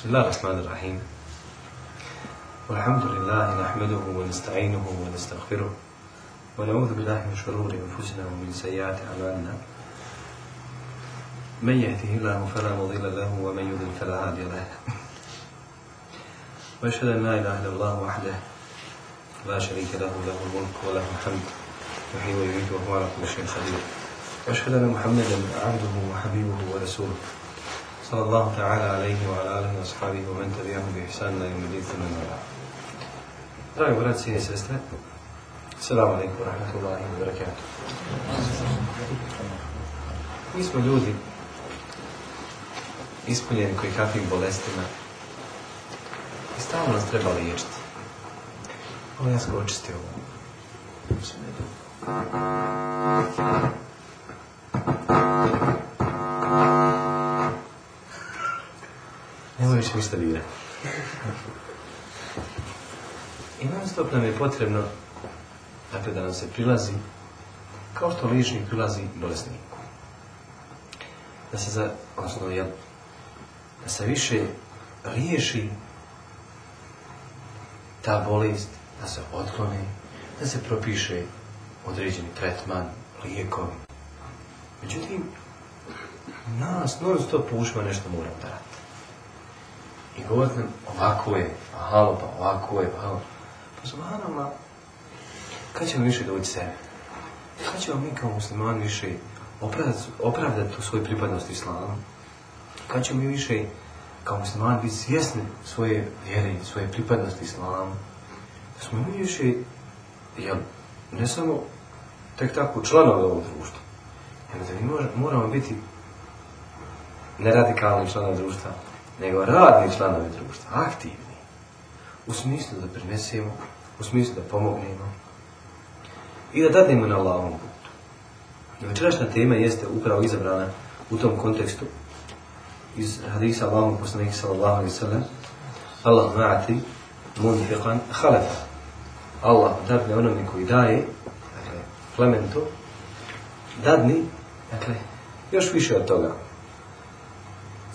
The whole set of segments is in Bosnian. بسم الله الرحمن الرحيم والحمد لله نحمده ونستعينه ونستغفره ونعوذ بالله من شرور أنفسنا ومن سيئات أعمالنا من يهده الله فلا مضل له ومن يضلل فلا هادي له وأشهد أن لا إله إلا الله وحده لا شريك له له الملك وله الحمد يحيي ويميت وهو على كل شيء قدير وأشهد أن محمدا عبده وحبيبه ورسوله صلى الله تعالى عليه وعلى آله وأصحابه ومن تبعهم بإحسان إلى يوم الدين ثم Dragi i sestre, alaikum wa rahmatullahi wa Mi smo ljudi ispunjeni koji kakvim bolestima i stalno nas treba liječiti. Ovo sam ovo. mi ništa I non stop nam je potrebno dakle, da nam se prilazi kao što liječnik prilazi bolesniku. Da se, za, odnosno, jel, da se više riješi ta bolest, da se otkloni, da se propiše određeni tretman, lijekovi. Međutim, nas non stop ušima nešto moram da i govorim ovako je, pa halo, pa ovako je, pa halo. Pa kad ćemo više doći sebe? Kada ćemo mi kao muslimani više opravdati, opravdati tu svoju pripadnost islamu? Kad ćemo mi više kao muslimani biti svjesni svoje vjere, svoje pripadnosti islamu? Da smo mi više, jel, ne samo tek tako članovi ovog društva, jer da mi moramo biti neradikalni članovi društva, nego radni članovi društva, aktivni, u smislu da prinesemo, u smislu da pomognemo i da dadnemo na lavom putu. Večerašna tema jeste upravo izabrana u tom kontekstu iz hadisa Allahom poslanih sallallahu alaihi sallam Allah ma'ati munfiqan halefa Allah dadne onome koji daje dakle, dadni dakle, još više od toga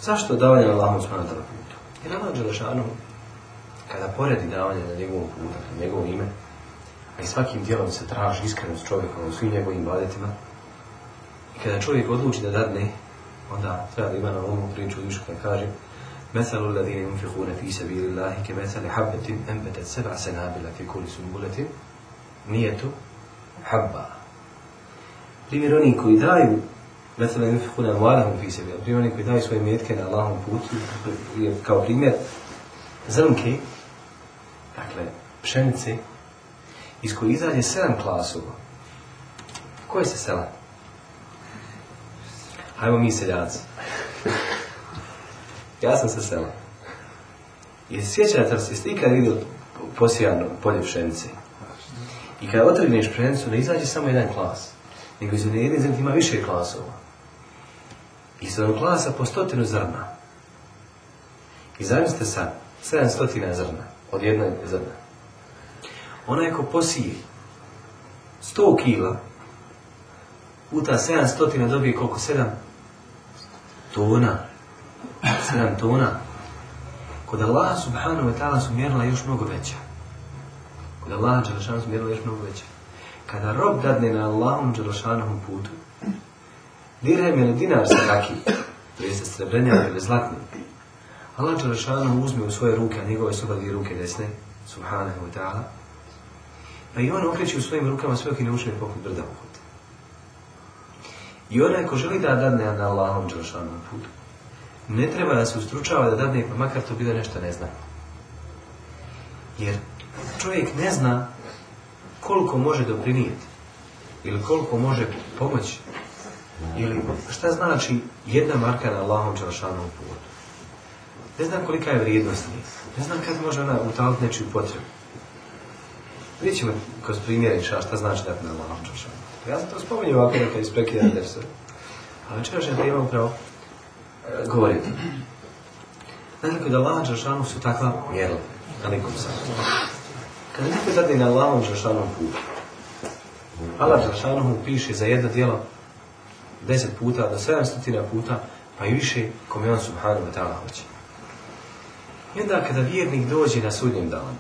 Zašto davanje na Allahom subhanahu na putu? Jer Allah Đelešanu, kada poredi davanje na njegovom putu, na njegov ime, a i svakim dijelom se traži iskrenost čovjeka u svim njegovim badetima, i kada čovjek odluči da dadne, onda treba da ima na ovom priču više kada kaže مَثَلُ الَّذِينَ ينفقون فِي سَبِيلِ اللَّهِ كَمَثَلِ حَبَّةٍ أَنْبَتَتْ سَبْعَ سَنَابِلَ فِي كُلِ سُنْبُلَةٍ نية حبة Primjer oni koji daju Letele yunfikuna amwalahum fi sebi. Primjer oni koji daju svoje metke na Allahom putu, kao primjer zrnke, dakle pšenice, iz koje izađe sedam klasova. Koje se sela? Hajmo mi seljaci. ja sam se sela. I sjećate se ikad vidio posijano polje pšenice. I kada otrgneš pšenicu, ne izađe samo jedan klas, nego iz jedne zemlje ima više klasova. I sedam klasa po stotinu zrna. I zamislite sad, 700 zrna, od jednog zrna. Onaj ko posije 100 kila, puta 700 dobije koliko? 7 tona. 7 tona. Kod Allah subhanahu wa ta'ala su mjerila još mnogo veća. Kod Allaha ta'ala su mjerila još mnogo veća. Kada rob dadne na Allahom dželšanahom putu, dirhem ili dinar se rakije, to jeste ali ili zlatni, Allah Đelešanu uzme u svoje ruke, a njegove su dvije ruke desne, subhanahu wa ta'ala, pa i on okreće u svojim rukama sve okine učine poput brda uhod. I onaj ko želi da dadne na Allahom Đelešanu putu, ne treba da se ustručava da dadne, pa makar to bilo nešto ne zna. Jer čovjek ne zna koliko može doprinijeti ili koliko može pomoći ili šta znači jedna marka na Allahom Đelšanom putu? Ne znam kolika je vrijednost Ne znam kad može ona utaliti nečiju potrebu. Vidjet ćemo kroz primjer šta, šta znači da na Allahom Đelšanom Ja sam to spominjao ovako neka iz prekida Andersa. A večerašnja tema upravo e, govoriti. Znači kod Allahom Đelšanom su takva mjerla na nekom samom. Kad neko zadi na Allahom Đelšanom putu, Allah Đelšanom piše za jedno djelo deset puta, do sedamstotina puta, pa i više kome on subhanahu wa ta'ala hoće. I onda kada vjernik dođe na sudnjem danu,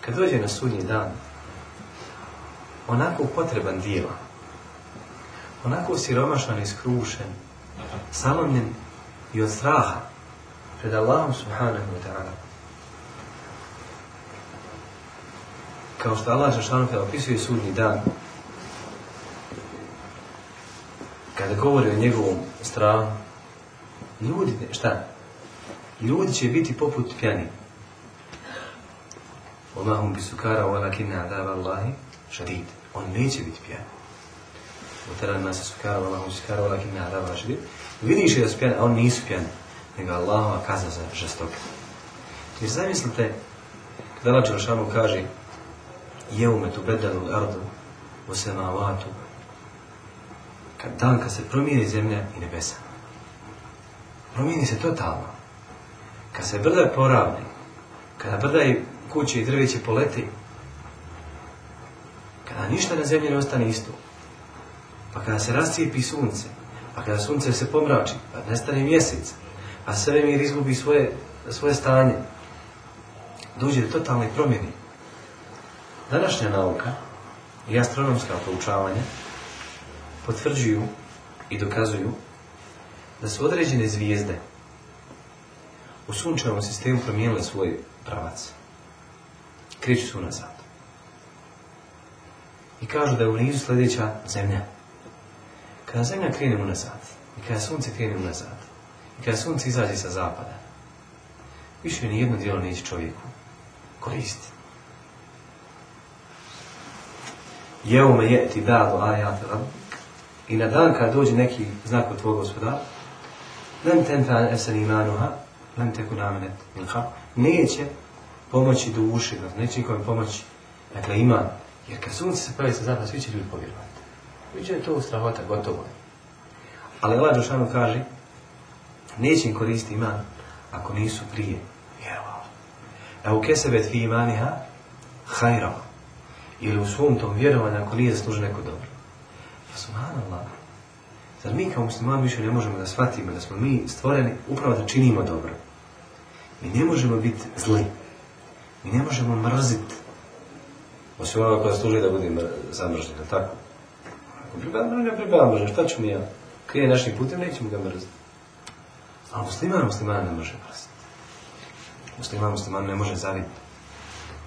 kada dođe na sudnji dan, onako potreban dijela, onako siromašan i skrušen, salomljen i od straha pred Allahom subhanahu wa ta'ala. Kao što Allah Žešanu opisuje sudnji dan, kada govori o njegovom strahu, ljudi, šta? Ljudi će biti poput pjani. Allahum bi sukara u alakinna adab Allahi šadid. On neće biti pjan. Otara nas sukara u Allahum sukara u lakinna adaba šadid. Vidiš je da su pjani, a on nisu pjani. Nego Allahova kazna za žestoke. Jer zamislite, kada Allah Đelšanu kaže Jevme tu bedalu ardu, u semavatu, kad dan kad se promijeni zemlja i nebesa. Promijeni se totalno. Kad se brda poravni, kada brda i kuće i drveće poleti, kada ništa na zemlji ne ostane isto, pa kada se rascijepi sunce, pa kada sunce se pomrači, pa nestane mjesec, a pa mir izgubi svoje, svoje stanje, dođe do totalne promjene. Današnja nauka i astronomska poučavanja potvrđuju i dokazuju da su određene zvijezde u sunčevom sistemu promijenile svoj pravac. Kreću su nazad. I kažu da je u nizu sljedeća zemlja. Kada zemlja krene nazad i kada sunce krene nazad i kada sunce izađe sa zapada, više ni jedno djelo neće čovjeku koristi. je jeti te ajat i na dan kad dođe neki znak od tvojeg gospodara, len tenfa esen imanuha, len teku namenet neće pomoći uši, neće nikome pomoći. Dakle, ima, jer kad sunce se pravi sa zapada, svi će ljudi povjerovati. Viđe je to strahota, gotovo je. Ali Allah Jošanu kaže, neće im koristiti iman ako nisu prije vjerovali. Evo kesebet fi imaniha Ili u svom tom vjerovanju ako nije zaslužio neko dobro. Subhanallah. Zar mi kao muslimani više ne možemo da shvatimo da smo mi stvoreni upravo da činimo dobro. Mi ne možemo biti zli. Mi ne možemo mrziti. Osim onoga koja služi da budem zamržen, je tako? Ako pripada mržnja, pripada šta ću mi ja? Krije našim putem, nećemo ga mrziti. A musliman, musliman ne može mrziti. Musliman, musliman ne može zaviti.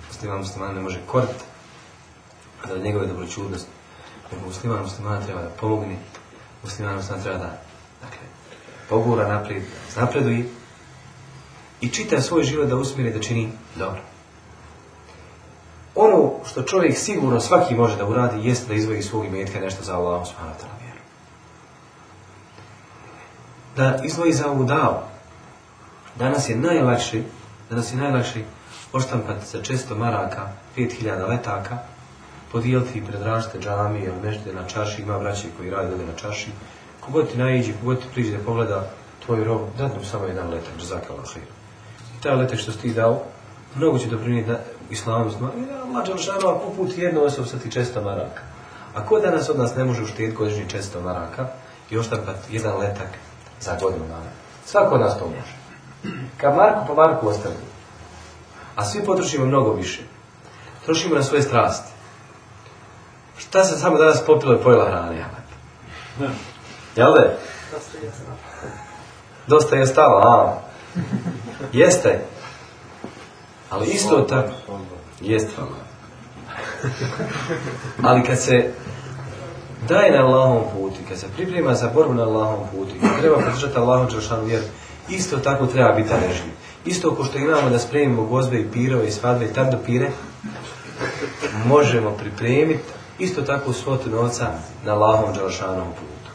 Musliman, musliman ne može koriti. A da njegove dobročudnosti Dakle, musliman muslimana treba da pomogne, musliman muslimana treba da dakle, pogura naprijed, napreduje i čita svoj život da usmjeri da čini dobro. Ono što čovjek sigurno svaki može da uradi jeste da izvoji svog imetka nešto za Allah vjeru. Da izvoji za ovu Danas je najlakši, danas je najlakši oštampat za često maraka, 5000 letaka, podijeliti i predražite ili nešto na čaši, ima vraće koji radi ovdje na čaši. Kogod ti naiđi, kogod ti priđe da pogleda tvoju rob, dati mu samo jedan letak, žazaka lahir. I taj letak što si ti dao, mnogo će doprinijeti da i da mlađa a poput jednu osobu sa ti često maraka. A ko danas od nas ne može uštijeti godišnji često maraka i oštampat jedan letak za godinu dana? Svako od nas to može. Kad Marku po Marku ostavimo, a svi potrošimo mnogo više, trošimo na svoje strasti, Šta se samo danas popilo i pojela hrane? Jel da Dosta je stalo, a? Jeste. Ali isto tako. Jeste. Ali kad se daje na Allahom putu, kad se priprema za borbu na Allahom puti. treba podržati Allahom Đelšanu vjeru, isto tako treba biti režim. Isto ako što imamo da spremimo gozbe i pirove i svadbe i tamo pire, možemo pripremiti isto tako svotu novca na lahom džalšanom putu.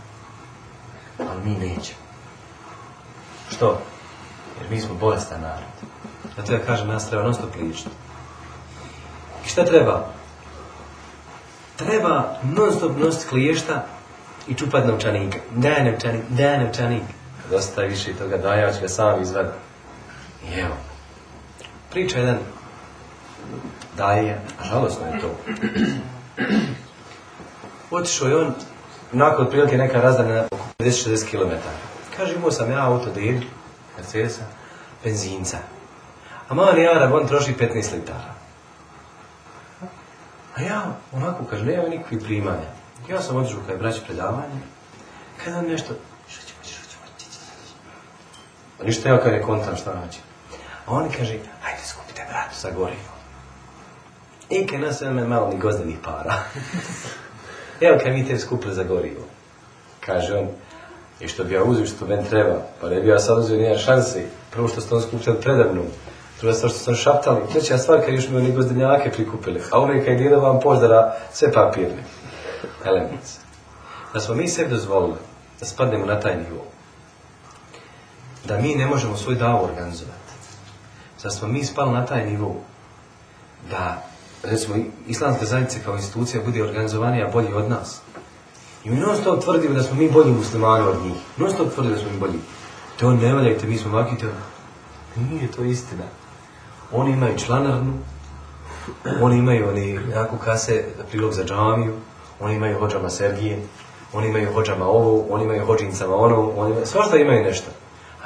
Ali mi nećemo. Što? Jer mi smo bolestan narod. A to ja kažem, nas treba nosto pričati. I šta treba? Treba non stop nositi kliješta i čupati novčanika. Daj novčanik, daj novčanik. Kad ostaje više toga daje, ja ću ga sam izvaditi. I evo. Priča jedan daje, a žalosno je to. Otišao je on nakon prilike neka razdana oko 50-60 km. Kaže, imao sam ja auto Dil, Mercedesa, benzinca. A mali Arab, on troši 15 litara. A ja, onako, kaže, nema nikakvih primanja. Ja sam otišao kada je braći predavanje, kada on nešto, što ćemo, što pa Ništa ja kad je kontam što znači. A on kaže, hajde skupite bratu za gorivo. I e, kaj nas vreme malo ni gozdenih para. Evo kaj mi te skupili za gorivo. Kaže on, i što bi ja uzio što men treba, pa ne bi ja sad uzio nijedan šanse. Prvo što ste on skupili predavno, druga što sam šaptali, treća stvar kad još mi oni gozdenjake prikupili, a uvijek kaj djeda vam pozdara, sve papirne. Elemnice. Da smo mi sebi dozvolili da spadnemo na taj nivo, da mi ne možemo svoj davu organizovati, da smo mi spali na taj nivou. da recimo, islamska zajednice kao institucija bude organizovanija bolji od nas. I mi non stop tvrdimo da smo mi bolji muslimani od njih. Non stop tvrdimo da smo mi bolji. To ne valjajte, mi smo makite. Nije to istina. Oni imaju članarnu, oni imaju oni jako kase prilog za džamiju, oni imaju hođama Sergije, oni imaju hođama ovo, oni imaju hođincama ono, oni imaju, svašta imaju nešto.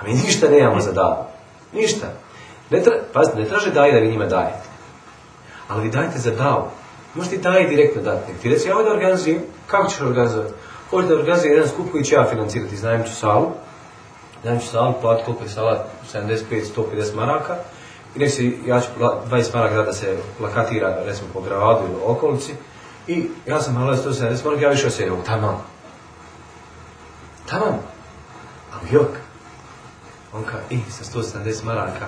A mi ništa nemamo za davu. Ništa. Ne Pazite, ne traže daje da vi njima dajete ali dajte za davu. Možete i taj direktno dati. Ti reci, ja ovdje organizujem, kako ćeš organizovati? Hoćeš da organizujem jedan skup koji ću ja financirati, znajem ću salu, znajem ću salu, plati koliko je sala, 75-150 maraka, i nek se, ja ću 20 maraka da se plakatira, recimo, po gradu ili okolici, i ja sam malo 170 maraka, ja više osjećam, tamo. Tamo. Ali jok. On kao, i, e, sa 170 maraka,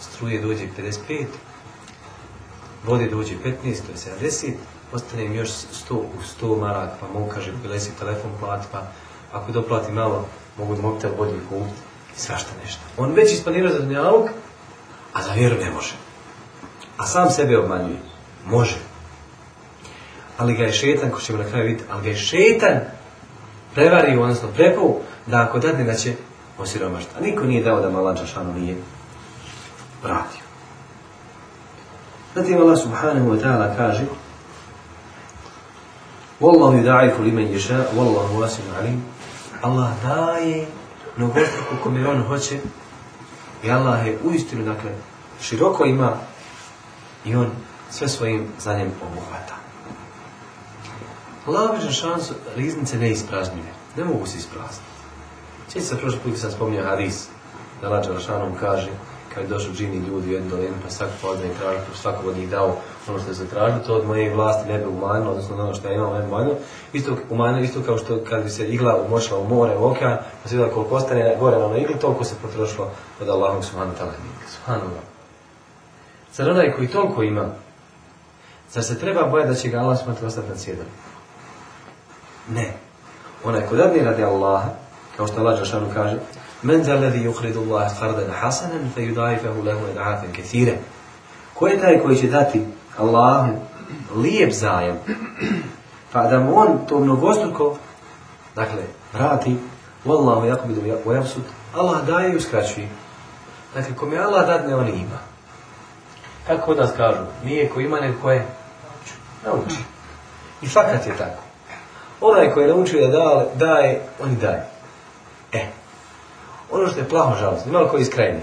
struje dođe 55, vodi dođe 15, to je 70, ostane im još 100 u 100 marak, pa mogu, kaže lesi telefon plat, pa ako doplati malo, mogu da mobitel bolji kupiti i svašta nešto. On već isplanira za dunjalog, a za vjeru ne može. A sam sebe obmanjuje. Može. Ali ga je šetan, ko ćemo na kraju vidjeti, ali ga je šetan prevario, odnosno prepao, da ako dadne da će osiromašta. A niko nije dao da malanča šanu nije vratio. Zatim Allah subhanahu wa ta'ala kaže Wallahu yudaifu limen yasha, wallahu wasi'un alim. Allah daje mnogostruku kome on hoće i Allah je uistinu dakle široko ima i on sve svojim znanjem obuhvata. Allah je šansu riznice ne ispražnjuje. Ne mogu se isprazniti. Sjeći se prošli put sam spomnio hadis da Allah Đarašanom kaže kad je došao džini ljudi u jednu dolinu, pa svako pozna i traži, pa svakog od njih dao ono što je zatražio, to od moje vlasti ne bi umanjilo, odnosno ono što ja imam ne bi umanjilo. Isto, umanjilo, isto kao što kad bi se igla umočila u more, u okean, pa se vidjela koliko ostane gore na onoj igli, toliko se potrošilo od Allahog subhanu ta'ala Subhanu Allah. Zar onaj koji toliko ima, zar se treba bojati da će ga Allah smrti ostati na Ne. Onaj ko dadni radi Allaha, kao što Allah Žešanu kaže, Men za levi yuhridu Allah qardan hasanan fe yudaifahu lahu ad'afan kathira. Ko je taj koji će dati Allahu lijep zajem Pa da mu on to mnogostruko dakle vrati Wallahu yaqbidu wa Allah daje i uskraćuje. Dakle, je Allah dadne, on ima. Kako da kažu? Nije ko ima, nego ko nauči. I fakat je tako. Onaj koji je naučio da daje, oni daje ono što je plaho žalost, Ima li koji iskrajni?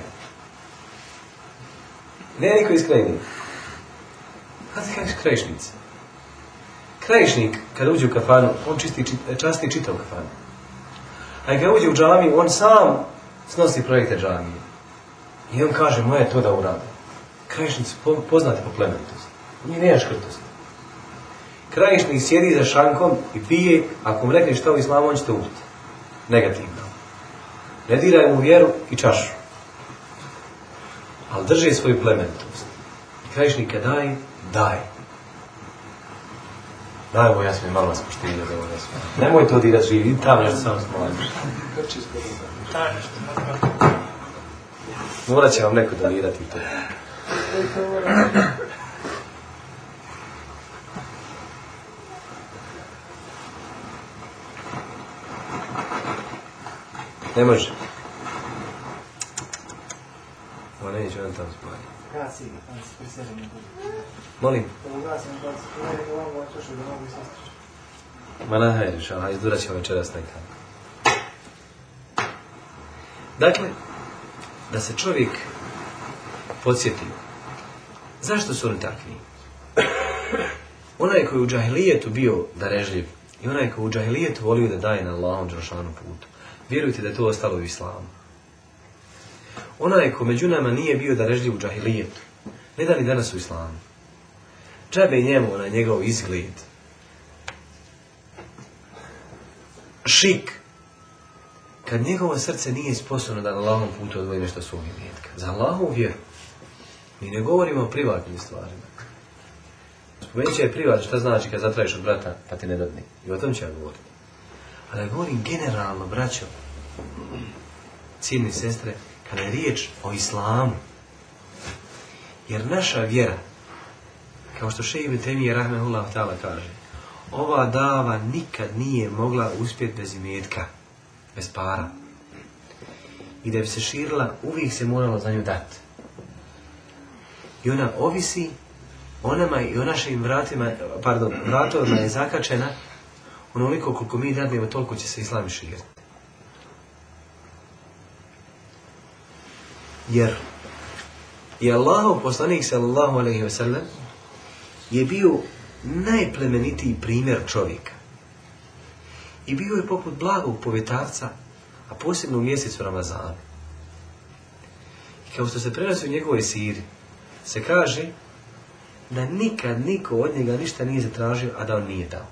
Ne niko iskrajni. Pa Znate kada je krajišnica? Krajišnik, kada uđe u kafanu, on čisti, časti čita u kafanu. A kada uđe u džamiju, on sam snosi projekte džamije. I on kaže, moje to da uradim. Krajišnici su poznati po plemenitosti. Nije nema škrtosti. Krajišnik sjedi za šankom i pije, ako mu rekne što u islamu, on će to ubiti. Negativno. Ne diraj mu vjeru i čašu. Ali drži svoju plementost. I nikad daj, daj. Daj mu, ja sam malo vas poštivio za ovo ne Nemoj to dirat živi, tam nešto sam Morat će vam neko donirati to. Ne može. ne neće on tamo spati. Gasi, Molim. Ma na hajriš, ali izdurat ćemo večeras nekad. Dakle, da se čovjek podsjeti. Zašto su oni takvi? Onaj koji u džahilijetu bio darežljiv i onaj koji u džahilijetu volio da daje na Allahom džrašanu putu. Vjerujte da je to ostalo u islamu. Onaj ko među nama nije bio da režljiv u džahilijetu, ne da ni danas u islamu. Čebe njemu na njegov izgled. Šik. Kad njegovo srce nije sposobno da na lahom putu odvoji nešto svog imetka. Za vjeru. Mi ne govorimo o privatnim stvarima. Spomenut će je privat, šta znači kad zatražiš od brata pa ti ne dodni. I o tom će ja govoriti. Kada govorim generalno, braćo, ciljni sestre, kada je riječ o islamu, jer naša vjera, kao što še temi Temije Rahmehullah Tala kaže, ova dava nikad nije mogla uspjeti bez imetka, bez para. I da bi se širila, uvijek se moralo za nju dati. I ona ovisi o nama i o našim vratima, pardon, vratovima je zakačena Onoliko koliko mi dadnemo, toliko će se islam širiti. Jer je Allahov poslanik sallallahu alaihi wa je bio najplemenitiji primjer čovjeka. I bio je poput blagog povjetarca, a posebno u mjesecu Ramazana. I kao što se prenosi u njegovoj siri, se kaže da nikad niko od njega ništa nije zatražio, a da on nije dao.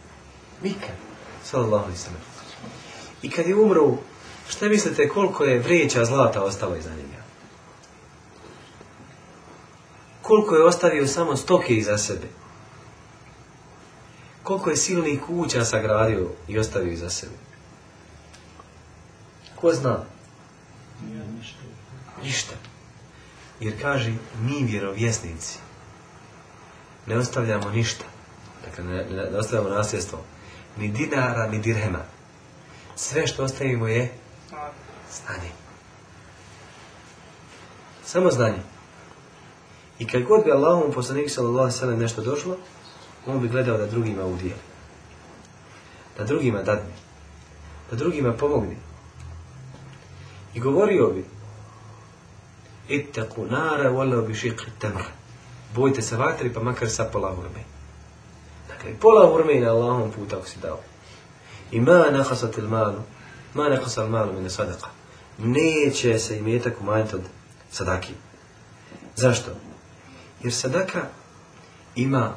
Nikad sallallahu alaihi I kad je umro, šta mislite koliko je vrijeća zlata ostalo iza njega? Koliko je ostavio samo stoke iza sebe? Koliko je silnih kuća sagradio i ostavio iza sebe? Ko zna? Ništa. Jer kaže, mi vjerovjesnici ne ostavljamo ništa. Dakle, ne ostavljamo nasljedstvo ni dinara, ni dirhema. Sve što ostavimo je znanje. Samo znanje. I kad god bi Allahom poslanik sallallahu sallam nešto došlo, on bi gledao da drugima udijeli. Da drugima dadne. Da drugima pomogne. I govorio bi Ittaku nara bi šikli tamra. Bojte se vatri pa makar sa pola i pola urme na Allahom puta ako si dao. I ma nahasat il malu, ma nahasat il malu mine sadaka. Neće se imetak umanjiti od sadaki. Zašto? Jer sadaka ima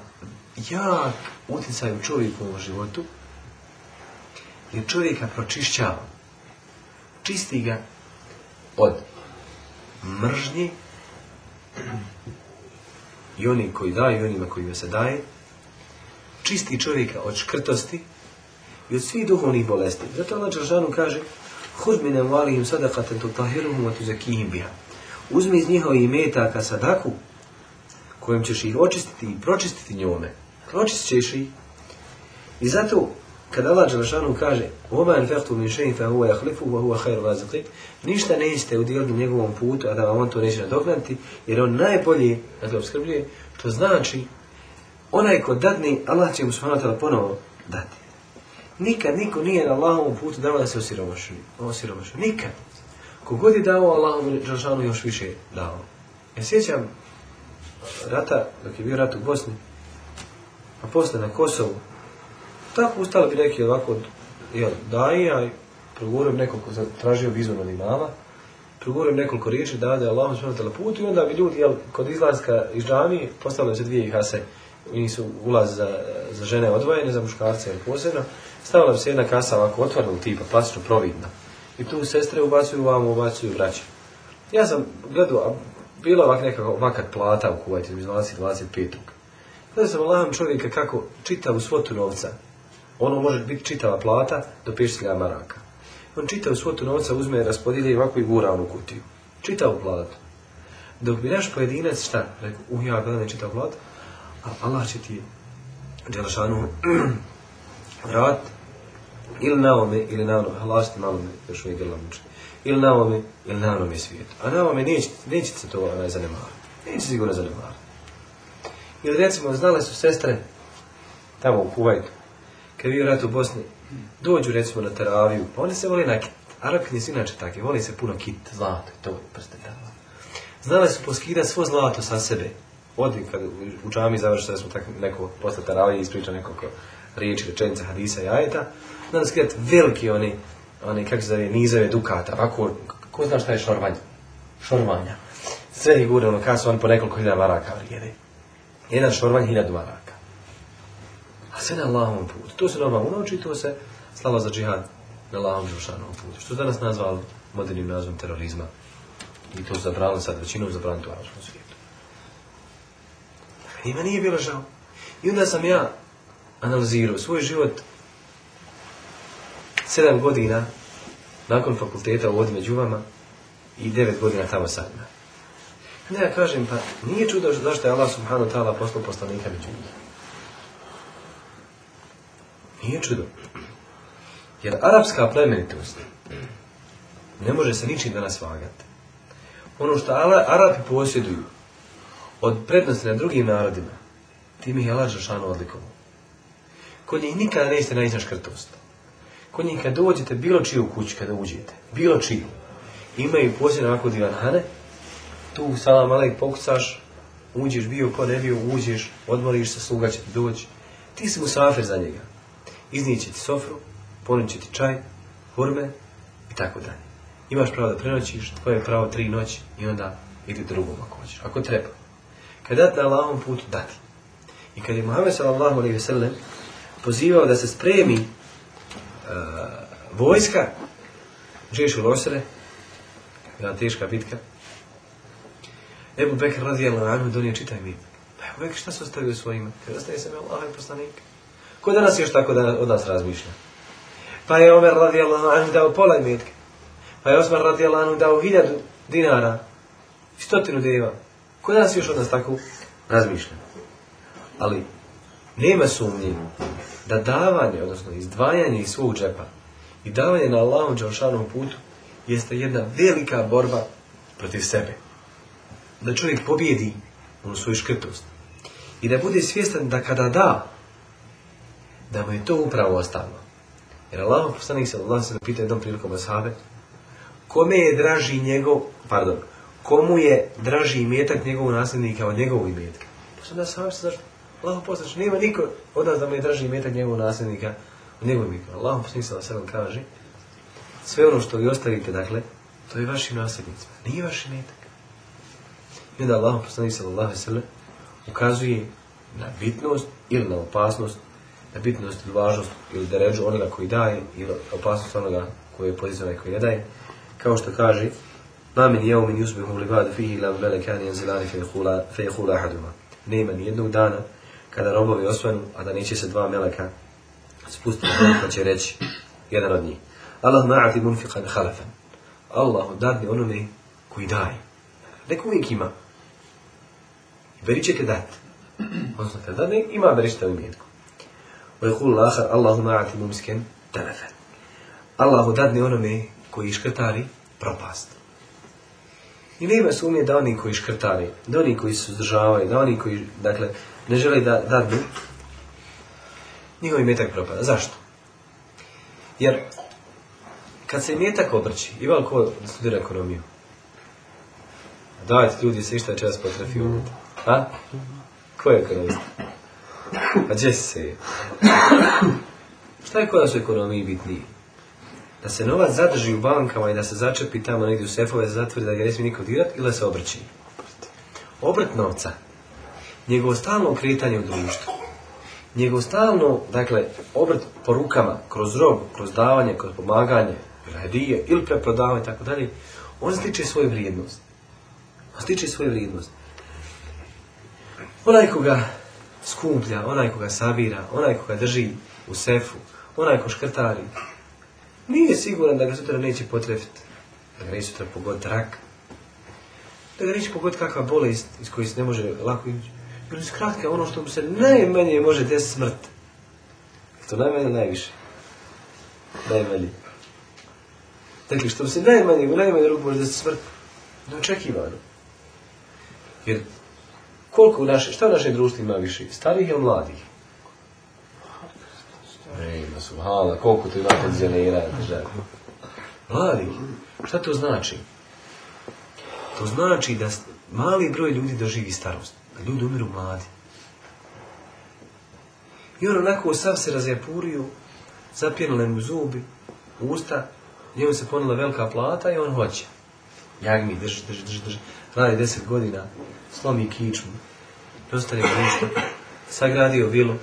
jak utjecaj u u životu, jer čovjeka pročišćava. Čisti ga od mržnji i oni koji daju i onima kojima se daje, čisti čovjeka od škrtosti i od svih duhovnih bolesti. Zato Allah Đeršanu kaže Huzmine valihim sadakaten tutahiruhum zakihim biha. Uzmi iz njihovi imetaka sadaku kojim ćeš ih očistiti i pročistiti njome. Pročistit ćeš ih. I zato kada Allah Đeršanu kaže Oma enfektu min še'in fa huva jahlifu wa Ništa nećete udjeliti njegovom putu, a da vam on to neće nadoknati, jer on najbolje, dakle, obskrbljuje, što znači Onaj ko dadni, Allah će mu smanatala ponovo dati. Nikad niko nije na Allahovom putu dao da se osiromašuje. Nikad. Kogod je dao, Allah mu još više dao. Ja sjećam rata, dok je bio rat u Bosni, a posle na Kosovu, tako ustali bi neki ovako, jel, daji, progovorio nekog nekoliko, tražio vizu od imama, progovorim nekoliko riječi, da je Allah mu put i onda bi ljudi, jel, kod izlaska iz džamije, postavljaju se dvije hase nisu su ulaz za, za žene odvojene, za muškarce ili posebno, stavila bi se jedna kasa ovako u tipa, plastično providna. I tu sestre ubacuju vam, ubacuju vraća. Ja sam gledao, a bila ovak nekako ovakad plata u Kuvajtu, između 25. Gledao sam Allahom čovjeka kako u svotu novca, ono može biti čitava plata do 5000 maraka. On u svotu novca uzme, raspodijeli i ovako i gura u kutiju. Čitavu platu. Dok bi naš pojedinac, šta, rekao, uh, ja gledam čitavu platu, Allah će ti Đelešanu vrat ili na ovome ili na onome, Allah će ti malo me još uvijek ili na ovome ili na onome svijetu. A na ovome neće, se to onaj zanemariti, neće sigurno zanemariti. Ili recimo znale su sestre tamo u Kuvajtu, kad vi rat u Bosni, dođu recimo na teraviju, pa oni se voli nakit. Arapkinje su inače takvi, voli se puno kit, zlato i to, prste tamo. Znale su poskidati svo zlato sa sebe, odi kad u džami završi da smo tako neko posle i ispriča nekoliko riječi, rečenica, hadisa i ajeta, onda nas gledati veliki oni, oni kako se zove, nizove dukata, ovako, ko zna šta je šorvanja, Šorvanja. Sve je gure, ono, kada su oni po nekoliko hiljada maraka vrijede. Jedan šorvanj hiljadu maraka. A sve na Allahovom putu. To se normalno unoči, to se slava za džihad na Allahovom džušanovom putu. Što danas nazvali modernim nazvom terorizma. I to su sad, većinom zabrali u arabskom svijetu. Njima nije bilo žao. I onda sam ja analizirao svoj život sedam godina nakon fakulteta u među vama i devet godina tamo sad. Ne, ja kažem, pa nije čudo zašto je Allah subhanahu ta'ala poslao poslanika među Nije čudo. Jer arapska plemenitost ne može se ničim danas vagati. Ono što Arapi posjeduju, od prednosti na drugim narodima, ti mi je Allah Žešanu odlikovu. Kod njih nikada ne na krtost, Kod njih kad dođete bilo čiju kuću, kada uđete, bilo čiju, imaju posebno ovako divanane, tu salam alek pokucaš, uđeš bio ko ne bio, uđeš, odmoriš se, sluga će ti doći. Ti si safer za njega. Iznijet će ti sofru, ponit ti čaj, hurme i tako dalje. Imaš pravo da prenoćiš, tvoje je pravo tri noći i onda idi drugom ako hoćeš, ako treba. Kad e, date Allahom put, dati. I kad je Muhammed sallallahu alaihi sellem pozivao da se spremi uh, vojska, žešu u Losere, jedna teška bitka, Ebu Bekr radijallahu anhu donio čitaj mi. Pa Ebu Bekr šta se ostavio svojima? Kada ostaje sam Allah i poslanik? Ko danas još tako da, od nas razmišlja? Pa je Omer radijallahu anhu dao pola imetke. Pa je Osman radijallahu anhu dao hiljadu dinara. Stotinu deva. Ko danas još od nas tako razmišlja? Ali nema sumnje da davanje, odnosno izdvajanje iz svog džepa i davanje na Allahom džavšanom putu jeste jedna velika borba protiv sebe. Da čovjek pobjedi u svoju škrtost i da bude svjestan da kada da, da mu je to upravo ostalo. Jer Allah poslanik se Allah se pita jednom prilikom Asabe, kome je draži njegov, pardon, komu je draži imetak njegovog nasljednika od njegovog imetka. Pa sam da sam se zašto? Allah nema niko od nas da mu je draži imetak njegovog nasljednika od njegovog imetka. Allah sada sada kaže, sve ono što vi ostavite, dakle, to je vašim nasljednicima, nije vaš imetak. I onda Allah poslanik sallallahu alejhi ukazuje na bitnost ili na opasnost, na bitnost ili važnost ili da ređu onoga koji daje ili opasnost onoga koji je pozicijan i koji ne daje. Kao što kaže ما من يوم يصبح العباد فيه إلا ملكان ينزلان فيقول, فيقول أحدهما نيما nijednog دانا kada robovi osvanu, a da neće se dva meleka spustiti pa će reći jedan od njih. Allah ma'ati munfiqan halafan. Allah odadne onome koji daje. Neko uvijek ima. Beri ćete dati. Odnosno kad dadne, ima berište u imetku. ويقول الآخر اللهم أعط ممسكا تلفا الله دادني onome koji iškretari propast. I nema sumnje da oni koji škrtavi, da oni koji se uzdržavaju, da oni koji, dakle, ne žele da dadu, njihov imetak propada. Zašto? Jer kad se metak obrči, ima li ko studira ekonomiju? Dajte ljudi se išta čas potrafi mm. A? Ko je ekonomista? Pa A gdje se je? Šta je koja su ekonomiji bitniji? da se novac zadrži u bankama i da se začepi tamo negdje u sefove, zatvori da ga ne smije niko dirati ili da se obrči. Obrt novca, njegovo stalno kretanje u društvu, njegovo stalno, dakle, obrt po rukama, kroz rob, kroz davanje, kroz pomaganje, radije ili preprodavanje, tako dalje, on stiče svoju vrijednost. On stiče svoju vrijednost. Onaj koga skuplja, onaj koga savira, onaj ga drži u sefu, onaj ko škrtari, nije siguran da ga sutra neće potrefiti, da ga neće sutra pogoditi rak, da ga neće pogoditi kakva bolest iz koje se ne može lako ići. iz kratka, ono što mu se najmanje može desiti smrt. To najmanje najviše. Najmanje. Dakle, što mu se najmanje, u najmanje ruku može desiti smrt, neočekivano. Jer koliko u naše, šta u našem ima više? Starih ili mladih? Hvala, koliko ti ima penzionera žena. Mladi, šta to znači? To znači da mali broj ljudi doživi starost. ljudi umiru mladi. I on onako sav se razjepurio, zapjenile mu zubi, usta, njemu se ponila velika plata i on hoće. Jagmi, drži, drži, drži, drži. Radi deset godina, slomi kičmu, dostane ništa, sagradio vilu,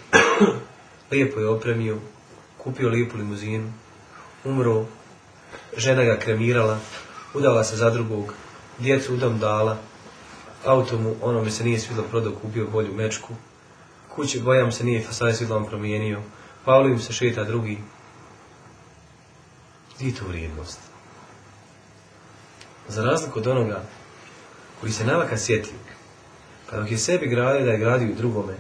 lijepo je opremio, kupio lijepu limuzinu, umro, žena ga kremirala, udala se za drugog, djecu udom dala, auto mu ono mi se nije svidlo prodao, kupio bolju mečku, kuće bojam se nije fasaj svidlom promijenio, Pavlo im se šeta drugi. Gdje je to vrijednost? Za razliku od onoga koji se navaka sjeti, kad pa dok je sebi gradio da je gradio drugome,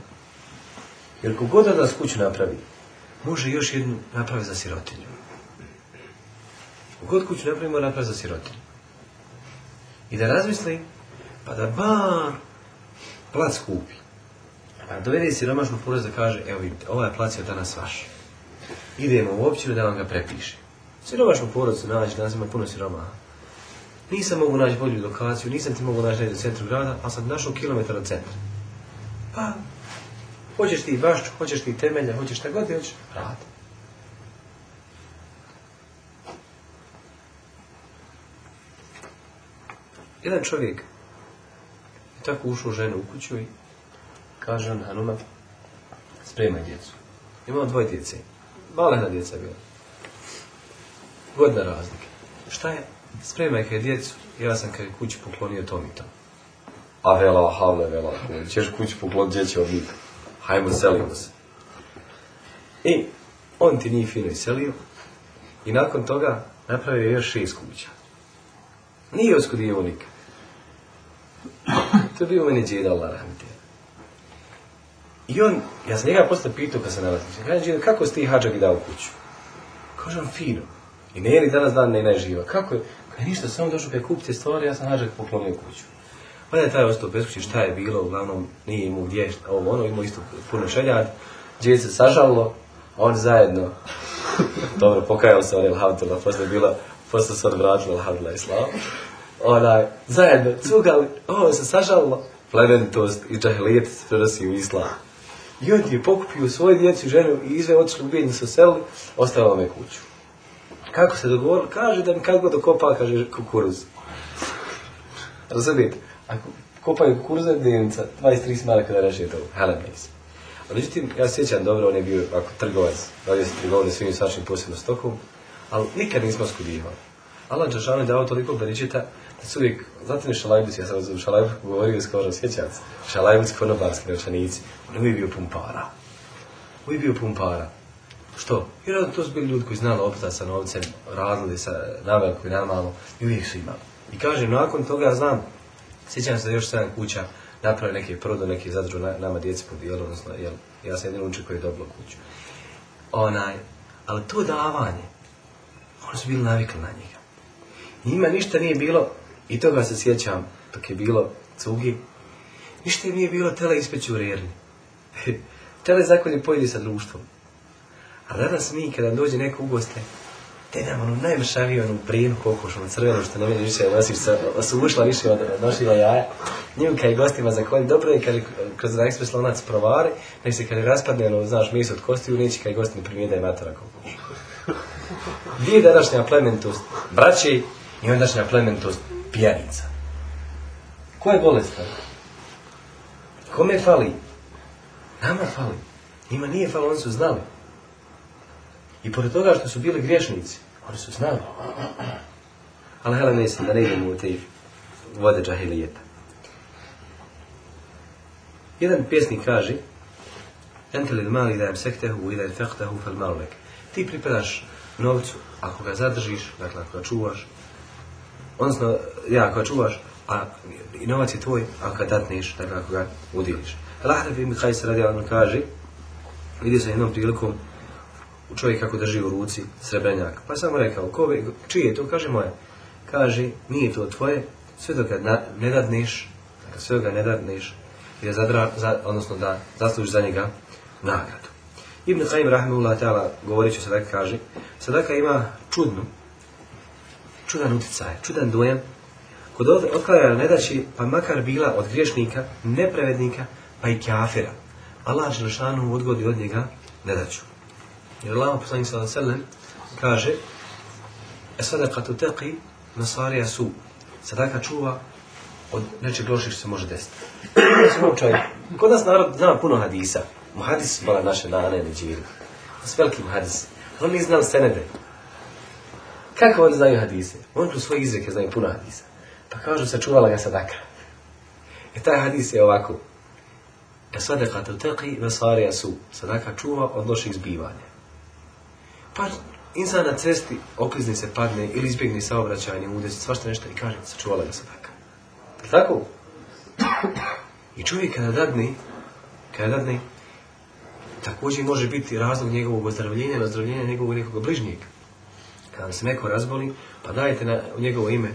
jer kogod od nas kuću napravi, može još jednu napraviti za sirotinju. U kod kuću napravimo napraviti za sirotinju. I da razmisli, pa da bar plac kupi. A dovede siromašnu porez da kaže, evo vidite, ovaj plac je od danas vaš. Idemo u općinu da vam ga prepiše. Siromašnu se nađe, danas ima puno siromaha. Nisam mogu naći bolju lokaciju, nisam ti mogu naći u centru grada, ali sam našao kilometar od centra. Pa, Hoćeš ti baš, hoćeš ti temelja, hoćeš šta god, hoćeš rad. Jedan čovjek je tako ušao ženu u kuću i kaže on Hanuma, spremaj djecu. Imao dvoje djece. Malena djeca bila. Godna razlike. Šta je? Spremaj kaj djecu. Ja sam kaj kući poklonio tom i tom. A vela, havle, vela. Ćeš kući pokloniti djeće hajmo selimo se. I on ti njih fino iselio i nakon toga napravio još šest kuća. Nije oskudio nikad. To je bio meni džeda Allah rahmeti. I on, ja sam njega posle pitao kad se nalazim. Kaže, kako si ti hađak i dao kuću? Kaže on, fino. I ne ni danas dan ne najživa. Kako je? Kaže, ništa, sam došao kaj kupite stvari, ja sam hađak poklonio kuću. Pa je taj ostao beskući šta je bilo, uglavnom nije imao gdje, ovo ono, imao isto puno šeljad, djece se sažalilo, on zajedno, dobro, pokajao se on, alhamdulillah, poslije bila, posle se on vratila, alhamdulillah, islam. Onaj, zajedno, cugali, ovo se sažalilo, plemenitost i džahilijet se prenosi u islam. I on je pokupio svoju djecu i ženu i izve otišli u se se seli, ostavio me kuću. Kako se dogovorilo, Kaže da mi kad god okopa, kaže kukuruz. Razumijete? Ako kopaju kurza dinca, 23 marka kada reši to, hele A međutim, ja sjećam dobro, on je bio ako trgovac, radio se trgovine svim svačim posebno stokom, ali nikad nismo skudivali. Alan Đašan je dao toliko beričeta da su uvijek, znate mi šalajbici, ja sam u šalajbici govorio skoro, sjećam se, šalajbici, konobarski on uvijek bio pumpara. Uvijek bio pumpara. Što? Jer to su bili ljudi koji znali opta sa novcem, radili sa naveliko i i uvijek su imali. I kažem, nakon toga znam, Sjećam se da još sedam kuća napravili neke, prodao neke zadržu nama djeci podijelo, odnosno, jel, ja sam jedin učin koji je dobilo kuću. Onaj, ali to davanje, oni su bili navikli na njega. Njima ništa nije bilo, i toga se sjećam, dok je bilo cugi, ništa nije bilo tele ispeći u rerni. tele zakon je pojedi sa društvom. A danas mi, kada dođe neko u goste, te nam ono najmršaviju onu brinu ono crveno što ne vidi više nosiš crno, pa su ušla više od nošila jaja. Njim kaj gostima za koji dobro je kad kroz na provari, nek se kad je raspadne, ono, znaš, mis od kosti neće kad je gosti ne primije da je matora kokoš. Gdje današnja plemenitost braći i ondašnja pijanica? Ko je bolestan? Kome fali? Nama fali. Njima nije fali, oni su znali. I pored toga što su bili griješnici, oni su znali. Ali hele, mislim da ne idemo u te vode džahilijeta. Jedan pjesnik kaže Entel il mali da im sektehu i da im fel malvek. Ti pripadaš novcu, ako ga zadržiš, dakle ako ga čuvaš, odnosno, ja, ako ga čuvaš, a i novac je tvoj, ako ga datneš, dakle ako ga udjeliš. Lahrefi mi kaj se radi, ono kaže, vidio sam jednom prilikom, čovjek kako drži u ruci srebrnjak. Pa samo rekao, ko, čije je to? Kaže moje. Kaže, nije to tvoje, sve dok ga ne dakle, sve dok ga ne je za, odnosno da zasluži za njega nagradu. Ibn Haim Rahimullah Teala, govorit se sadaka, kaže, sadaka ima čudnu, čudan utjecaj, čudan dojem, kod otklanjanja nedaći, pa makar bila od griješnika, neprevednika, pa i kafira. Allah Želšanu odgodi od njega nedaću. Jer Lama poslanik sallam kaže E sadaka tu teki nasarija su. Sadaka čuva od nečeg loših što se može desiti. Kod nas narod zna puno hadisa. Muhadis bila naše nane ili To S velikim hadis. Ali oni znam senede. Kako oni znaju hadise? Oni tu svoje izreke znaju puno hadisa. Pa kažu, sačuvala ga sadaka. E taj hadis je ovako. E sadaka tu teki nasarija su. Sadaka čuva od loših zbivanja. Pa insan na cesti okrizni se padne ili izbjegni saobraćajni se svašta nešto i kaže, sačuvala ga sadaka. tako. Tako? I čovjek kada dadni, kada dadni, također može biti razlog njegovog ozdravljenja i ozdravljenja njegovog nekog bližnjeg. Kada se neko razboli, pa dajte na njegovo ime.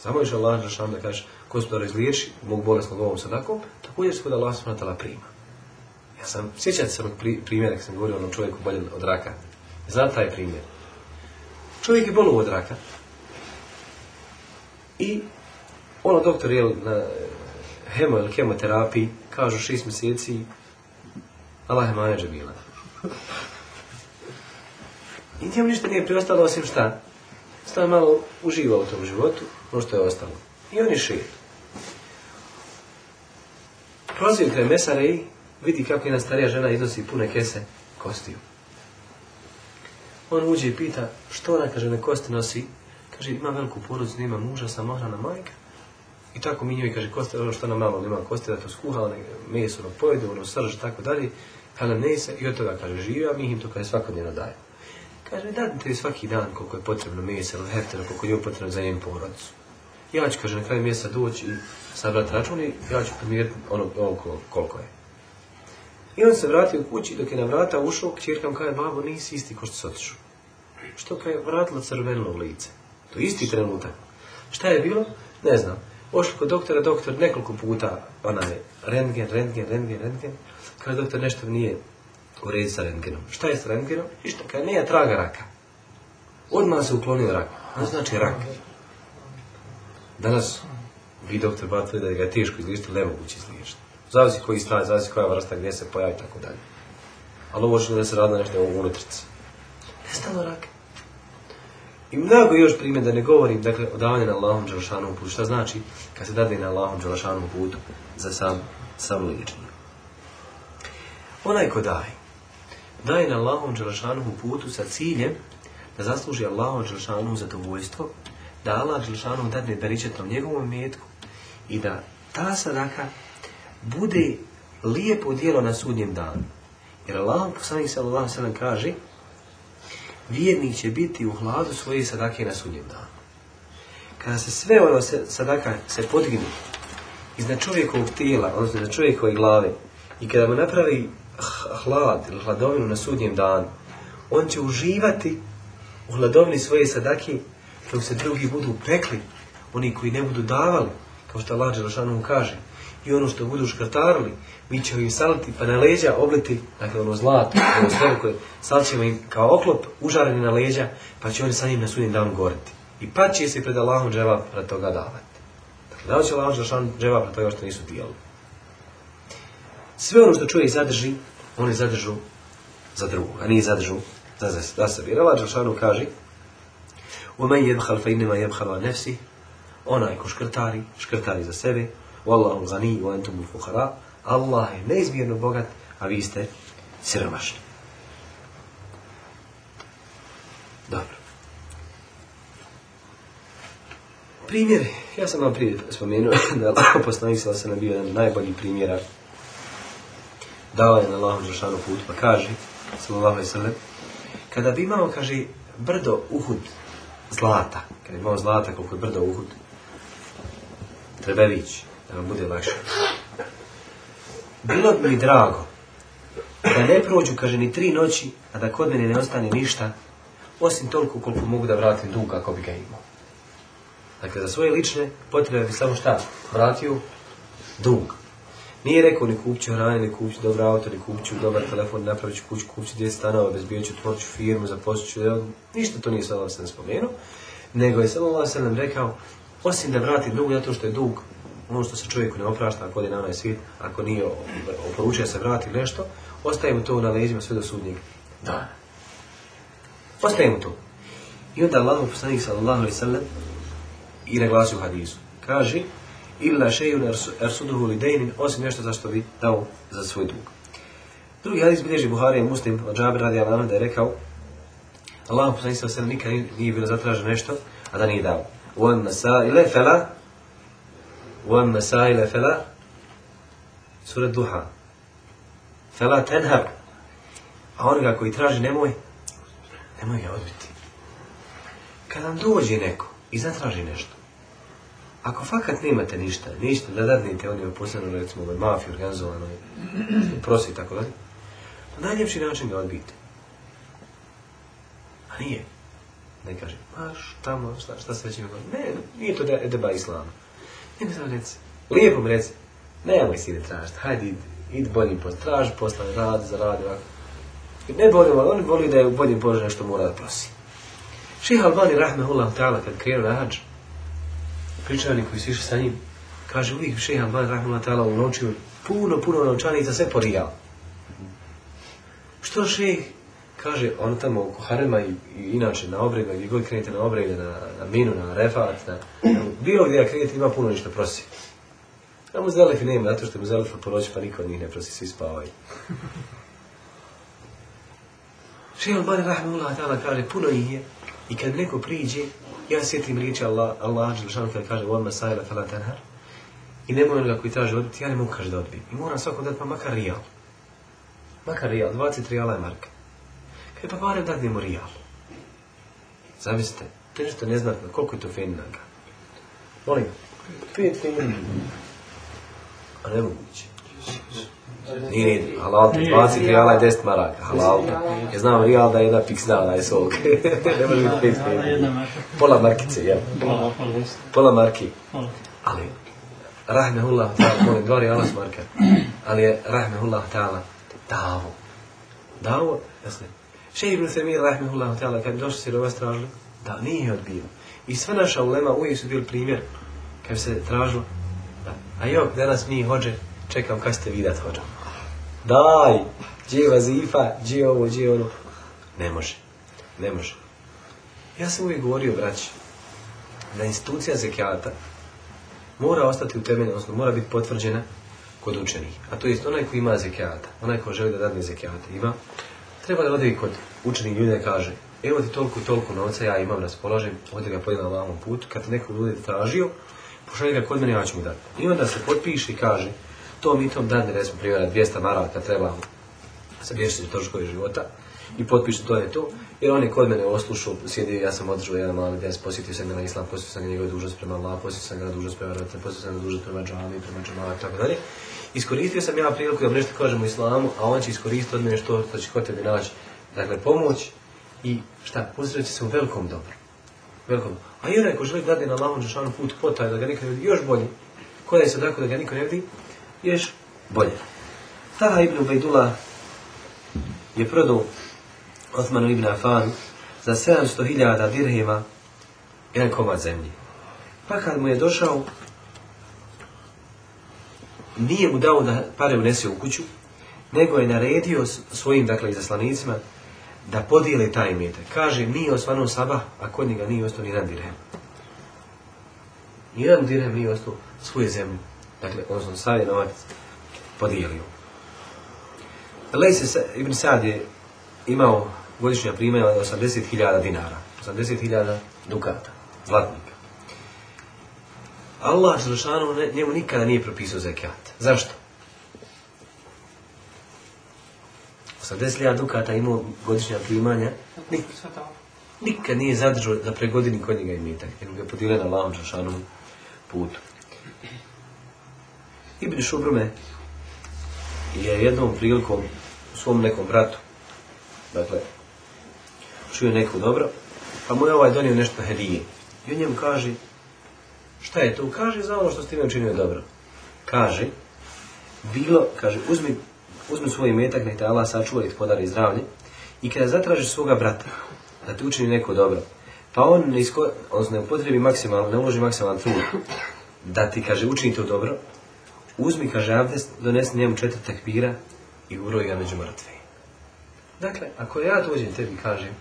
Samo još Allah sam da kaže, to razliješi, mog bolesnog ovom sadakom, također se kod Allah prima. Ja sam, sjećate se od primjera kad sam govorio o onom čovjeku bolje od raka, Znam taj primjer. Čovjek je bolu od raka. I ono doktor je na hemo ili kemoterapiji, kažu šest mjeseci, Allah je bila. I njemu ništa nije preostalo osim šta? je malo uživao u tom životu, ono što je ostalo. I on je šir. Prozir kraj mesare i vidi kako jedna starija žena iznosi pune kese kostiju. On uđe i pita, što ona kaže, na kosti nosi? Kaže, ima veliku porodicu, nema muža, na majka. I tako mi njoj kaže, kosti, ono što na malo nema kosti, da to skuha, ne, meso ono pojedu, ono srž, tako dalje. Kada ne i od toga kaže, žive, a mi im to kaže svakodnevno daje. Kaže, dadite svaki dan koliko je potrebno mesa ili heftera, koliko je potrebno za njen porodicu. Ja ću, kaže, na kraju mjesta doći i sabrat račun i ja ću primjeriti ono, ono koliko je. I on se vratio kući, dok je na vrata ušao, kćerka mu kaže, mamo, nisi isti ko što se otišao. Što je vratilo crveno u lice. To je isti trenutak. Šta je bilo? Ne znam. Ošli kod doktora, doktor nekoliko puta, onaj, rentgen, rentgen, rentgen, rentgen. Kaže, doktor, nešto nije u redu sa rentgenom. Šta je sa rentgenom? Ništa, kaže, nije traga raka. Odmah se uklonio rak. To znači rak. Danas, vi doktor Batve, da ga je teško ne nemoguće izlišiti. Zavisi koji stan, zavisi koja vrsta, gdje se pojavi, tako dalje. Ali ovo da se radi nešto u unutrici. Nestalo rake. I mnogo još primjer da ne govorim, dakle, odavanje na Allahom Đelšanom putu. Šta znači kad se dade na Allahom Đelšanom putu za sam, sam Onajko Onaj ko daje, daje na Allahom Đelšanom putu sa ciljem da zasluži Allahom Đelšanom zadovoljstvo, da Allah Đelšanom dadne beričetnom njegovom mjetku i da ta sadaka bude lijepo djelo na sudnjem danu. Jer Allah poslanih sallallahu sallam kaže vjernik će biti u hladu svoje sadake na sudnjem danu. Kada se sve ono sadaka se podigne iznad čovjekovog tijela, odnosno iznad čovjekove glave, i kada mu napravi hlad ili hladovinu na sudnjem danu, on će uživati u hladovini svoje sadake dok se drugi budu pekli, oni koji ne budu davali, kao što Allah mu kaže, i ono što budu škrtarili, mi ćemo im saliti pa na leđa obliti, dakle ono zlato, ono koje salit ćemo im kao oklop užareni na leđa, pa će oni sa njim na sudnji dan goriti. I pa će se pred Allahom dževa pred toga davati. Dakle, da će Allahom dževa pred toga što nisu dijeli. Sve ono što čuje i zadrži, oni zadržu za drugog, a nije zadržu za, za, za sebe. Jer Allah Đelšanu kaže وَمَنْ يَبْحَلْ fa يَبْحَلْ jebhala Onaj ko škrtari, za sebe, Wallahu ghani wa Allah je neizmjerno bogat, a vi ste siromašni. Dobro. Primjer, ja sam vam prije spomenuo da Allah poslanik sa se nabio jedan najbolji primjera dao je na Allahom Žešanu put, pa kaže, sallallahu kada bi imao, kaže, brdo uhud zlata, kada bi imao zlata koliko je brdo uhud, Trebević, da bude lakše. Bilo bi mi drago da ne prođu, kaže, ni tri noći, a da kod mene ne ostane ništa, osim toliko koliko mogu da vratim dug ako bi ga imao. Dakle, za svoje lične potrebe bi samo šta vratio? Dug. Nije rekao ni kupću hrane, ni kupću dobro auto, ni kupću dobar telefon, napravit ću kuću, kupću dvije stanova, bezbijet ću, otvorit ću firmu, zaposlit ću, ništa to nije samo sam spomenuo, nego je se ovaj nam rekao, osim da vrati dug, zato što je dug ono što se čovjeku ne oprašta ako ode na onaj svijet, ako nije oporučio se vrati nešto, ostaje mu to na leđima sve do sudnjeg dana. Ostaje mu to. I onda Allah poslanik sallallahu alaihi sallam i naglasi u hadisu. Kaže, illa šeju ersuduhu li dejnin, osim nešto za što bi dao za svoj dug. Drugi hadis bilježi Buhari i Muslim od Džabir radi Alana da je rekao Allah poslanik sallallahu alaihi sallam nikad nije bilo zatraženo nešto, a da nije dao. U nasa nasaile fela one سائل فلا سورة duha فلا تنهر a onoga koji traži nemoj nemoj ga odbiti Kad vam dođe neko i zatraži nešto ako fakat nemate ništa ništa da dadnite onima posebno recimo mafiju mafiji organizovanoj prosi i tako dalje najljepši način ga odbiti. a nije ne kaže, maš, šta, šta, šta se već Ne, nije to deba islama. Nego samo reci. Lijepo mi reci. Nemoj si ide tražiti. Hajde, idi. Idi boljim posla. Traži posla, rad, zaradi, ovako. Ne boli, oni voli da je u boljem Bože nešto mora da prosi. Ših Albani, rahmehullah ta'ala, kad krenu na hađ, pričani koji su išli sa njim, kaže uvijek ših Albani, rahmehullah ta'ala, u noći puno, puno naučanica, sve porijao. Što ših? Kaže, on tamo u Harema i, i inače na obregu, gdje god krenete na obregu, na, na minu, na refat, na, bilo gdje krenete ima puno ništa prosi. A mu i nema, zato što mu Muzdalifa po pa niko od njih ne prosi, svi spavaju. bari Albani Rahmanullah ta'ala kaže, puno ih je, i kad neko priđe, ja sjetim riječi Allah, Allah Đelšanu kada kaže, vod masajla fala tanhar, i nemoj onoga koji traže odbiti, ja ne mogu kaže da odbi. I moram svakom dati pa makar rijal. Makar rijal, 20 rijala je marka. E pa barem da idemo Real. Zavisite, ne neznatno, koliko je to Ferdinanda? Molim, pet milijuna. A ne moguće. Nije, nije, halal ti 20 Rijala je 10 maraka, halal Ja znam Rijal da je jedna da je solk. ne može biti 5 milijuna. Pola markice, jel? Pola, pola. Pola marki. Ali, rahmehullah ta'ala, molim, dva rijala s marka. Ali je rahmehullah ta'ala davo. Davo, jasne, Še Ibn Semir, rahmehullahu htjela, kad je do vas tražili, da nije odbio. I sva naša ulema uvijek su bili primjer kad se tražilo. Da. A jok, danas mi hođe, čekam kad ste vidat hođa. Daj, gdje je vazifa, gdje ovo, gdje ono. Ne može, ne može. Ja sam uvijek govorio, braći, da institucija zekijata mora ostati u utemeljena, odnosno mora biti potvrđena kod učenih. A to je onaj koji ima zekijata, onaj ko želi da dadne zekijata, ima Treba da ode kod učenih ljudi da kaže, evo ti toliko i toliko novca ja imam raspolažem, odi ga podijem na put, putu, kad neko ljudi tražio, pošalje ga kod mene, ja ću mu dati. I onda se potpiše i kaže, to mi tom dan ne smo primjera 200 maraka trebamo treba u troškove života i potpiše to je to, jer on je kod mene oslušao, sjedio, ja sam održao jedan mali des, posjetio sam ga na islam, posjetio sam ga njegove dužnost prema Allah, posjetio sam ga na dužnost prema roditelj, posjetio sam ga na dužnost prema džami, prema džama, iskoristio sam ja priliku da vam nešto kažem u islamu, a on će iskoristiti od mene što, će kod tebe naći. Dakle, pomoć i šta, posreći se u velikom dobru. Velikom. A i onaj ko želi gledati na Allahom Žešanu put potaj, da ga nikad ne vidi, još bolje. koda je se tako da ga nikad ne vidi, još bolje. Taha Ibn Ubaidullah je prodao Osmanu Ibn Afan za 700.000 dirhima jedan komad zemlji. Pa kad mu je došao nije mu dao da pare unese u kuću, nego je naredio svojim, dakle, izaslanicima da podijele taj imet. Kaže, nije osvano sabah, a kod njega nije ostao ni jedan dirhem. Nijedan dirhem nije ostao svoje zemlje. Dakle, sam sad je novac podijelio. Lejse Ibn Sad je imao godišnja primjena 80.000 dinara, 80.000 dukata, zlatnika. Allah njemu nikada nije propisao zekijat. Zašto? 80.000 dukata imao godišnja primanja, nikad, nije zadržao da pregodini kod njega imetak, jer ga je na lavom čašanom putu. Ibn Šubrme je jednom prilikom svom nekom bratu, dakle, čuo neko dobro, pa mu je ovaj donio nešto hedije. I on njemu kaže, šta je to? Kaže za ono što ste time učinio dobro. Kaže, bilo, kaže, uzmi, uzmi svoj imetak, nek te Allah sačuva i podari zdravlje, i kada zatražiš svoga brata, da ti učini neko dobro, pa on ne, isko, ne upotrebi maksimalno, ne uloži maksimalno trud, da ti, kaže, učini to dobro, uzmi, kaže, abdest, donesi njemu četiri takbira i uroji ga među mrtve. Dakle, ako ja dođem tebi i kažem,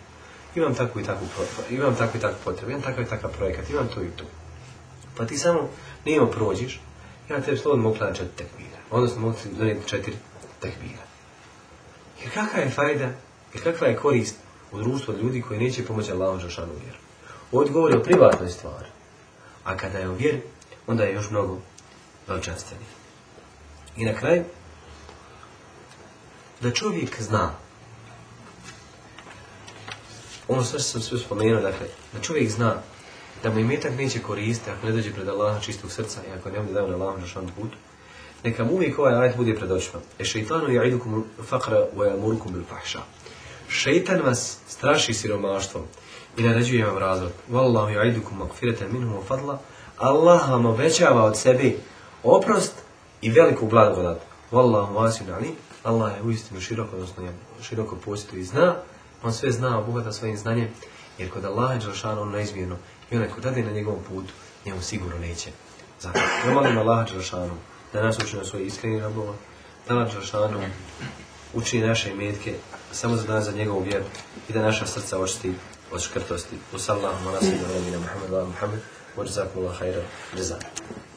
imam takvu i takvu, imam takvu i takvu potrebu, imam takav i takav projekat, imam to i to. Pa ti samo nijemo prođiš, ja te što on mogu četiri tekbira. Odnosno mogu donijeti četiri tekbira. Jer kakva je fajda, jer kakva je korist u društvu od ljudi koji neće pomoći Allahom Žešanu vjeru. Ovdje govori o privatnoj stvari. A kada je o vjeri, onda je još mnogo veličanstveniji. I na kraju, da čovjek zna ono sve sam sve spomenuo, dakle, da čovjek zna da mu imetak neće koristiti ako ne dođe pred Allaha čistog srca i ako ne bude dao na na šan putu, neka mu uvijek ovaj ajet bude pred očima. E šeitanu ja'idukum fakra wa jamurukum bil fahša. Šeitan vas straši siromaštvom i naređuje vam razvod. Wallahu ja'idukum makfirete minhum fadla. Allah vam obećava od sebi oprost i veliku blagodat. Wallahu vasin ali. Allah je uistinu široko, odnosno široko postoji i zna. On sve zna, obuhata svojim znanjem. Jer kod Allaha je on neizmjerno i onaj ko na njegovom putu, njemu sigurno neće. Zato, ja molim Allah Đeršanu da nas uči na svoje iskreni rabova, da Allah Đeršanu uči naše imetke samo za nas, za njegovu vjeru i da naša srca očisti od škrtosti. Usallahu ala sallam, ala sallam, ala sallam, wa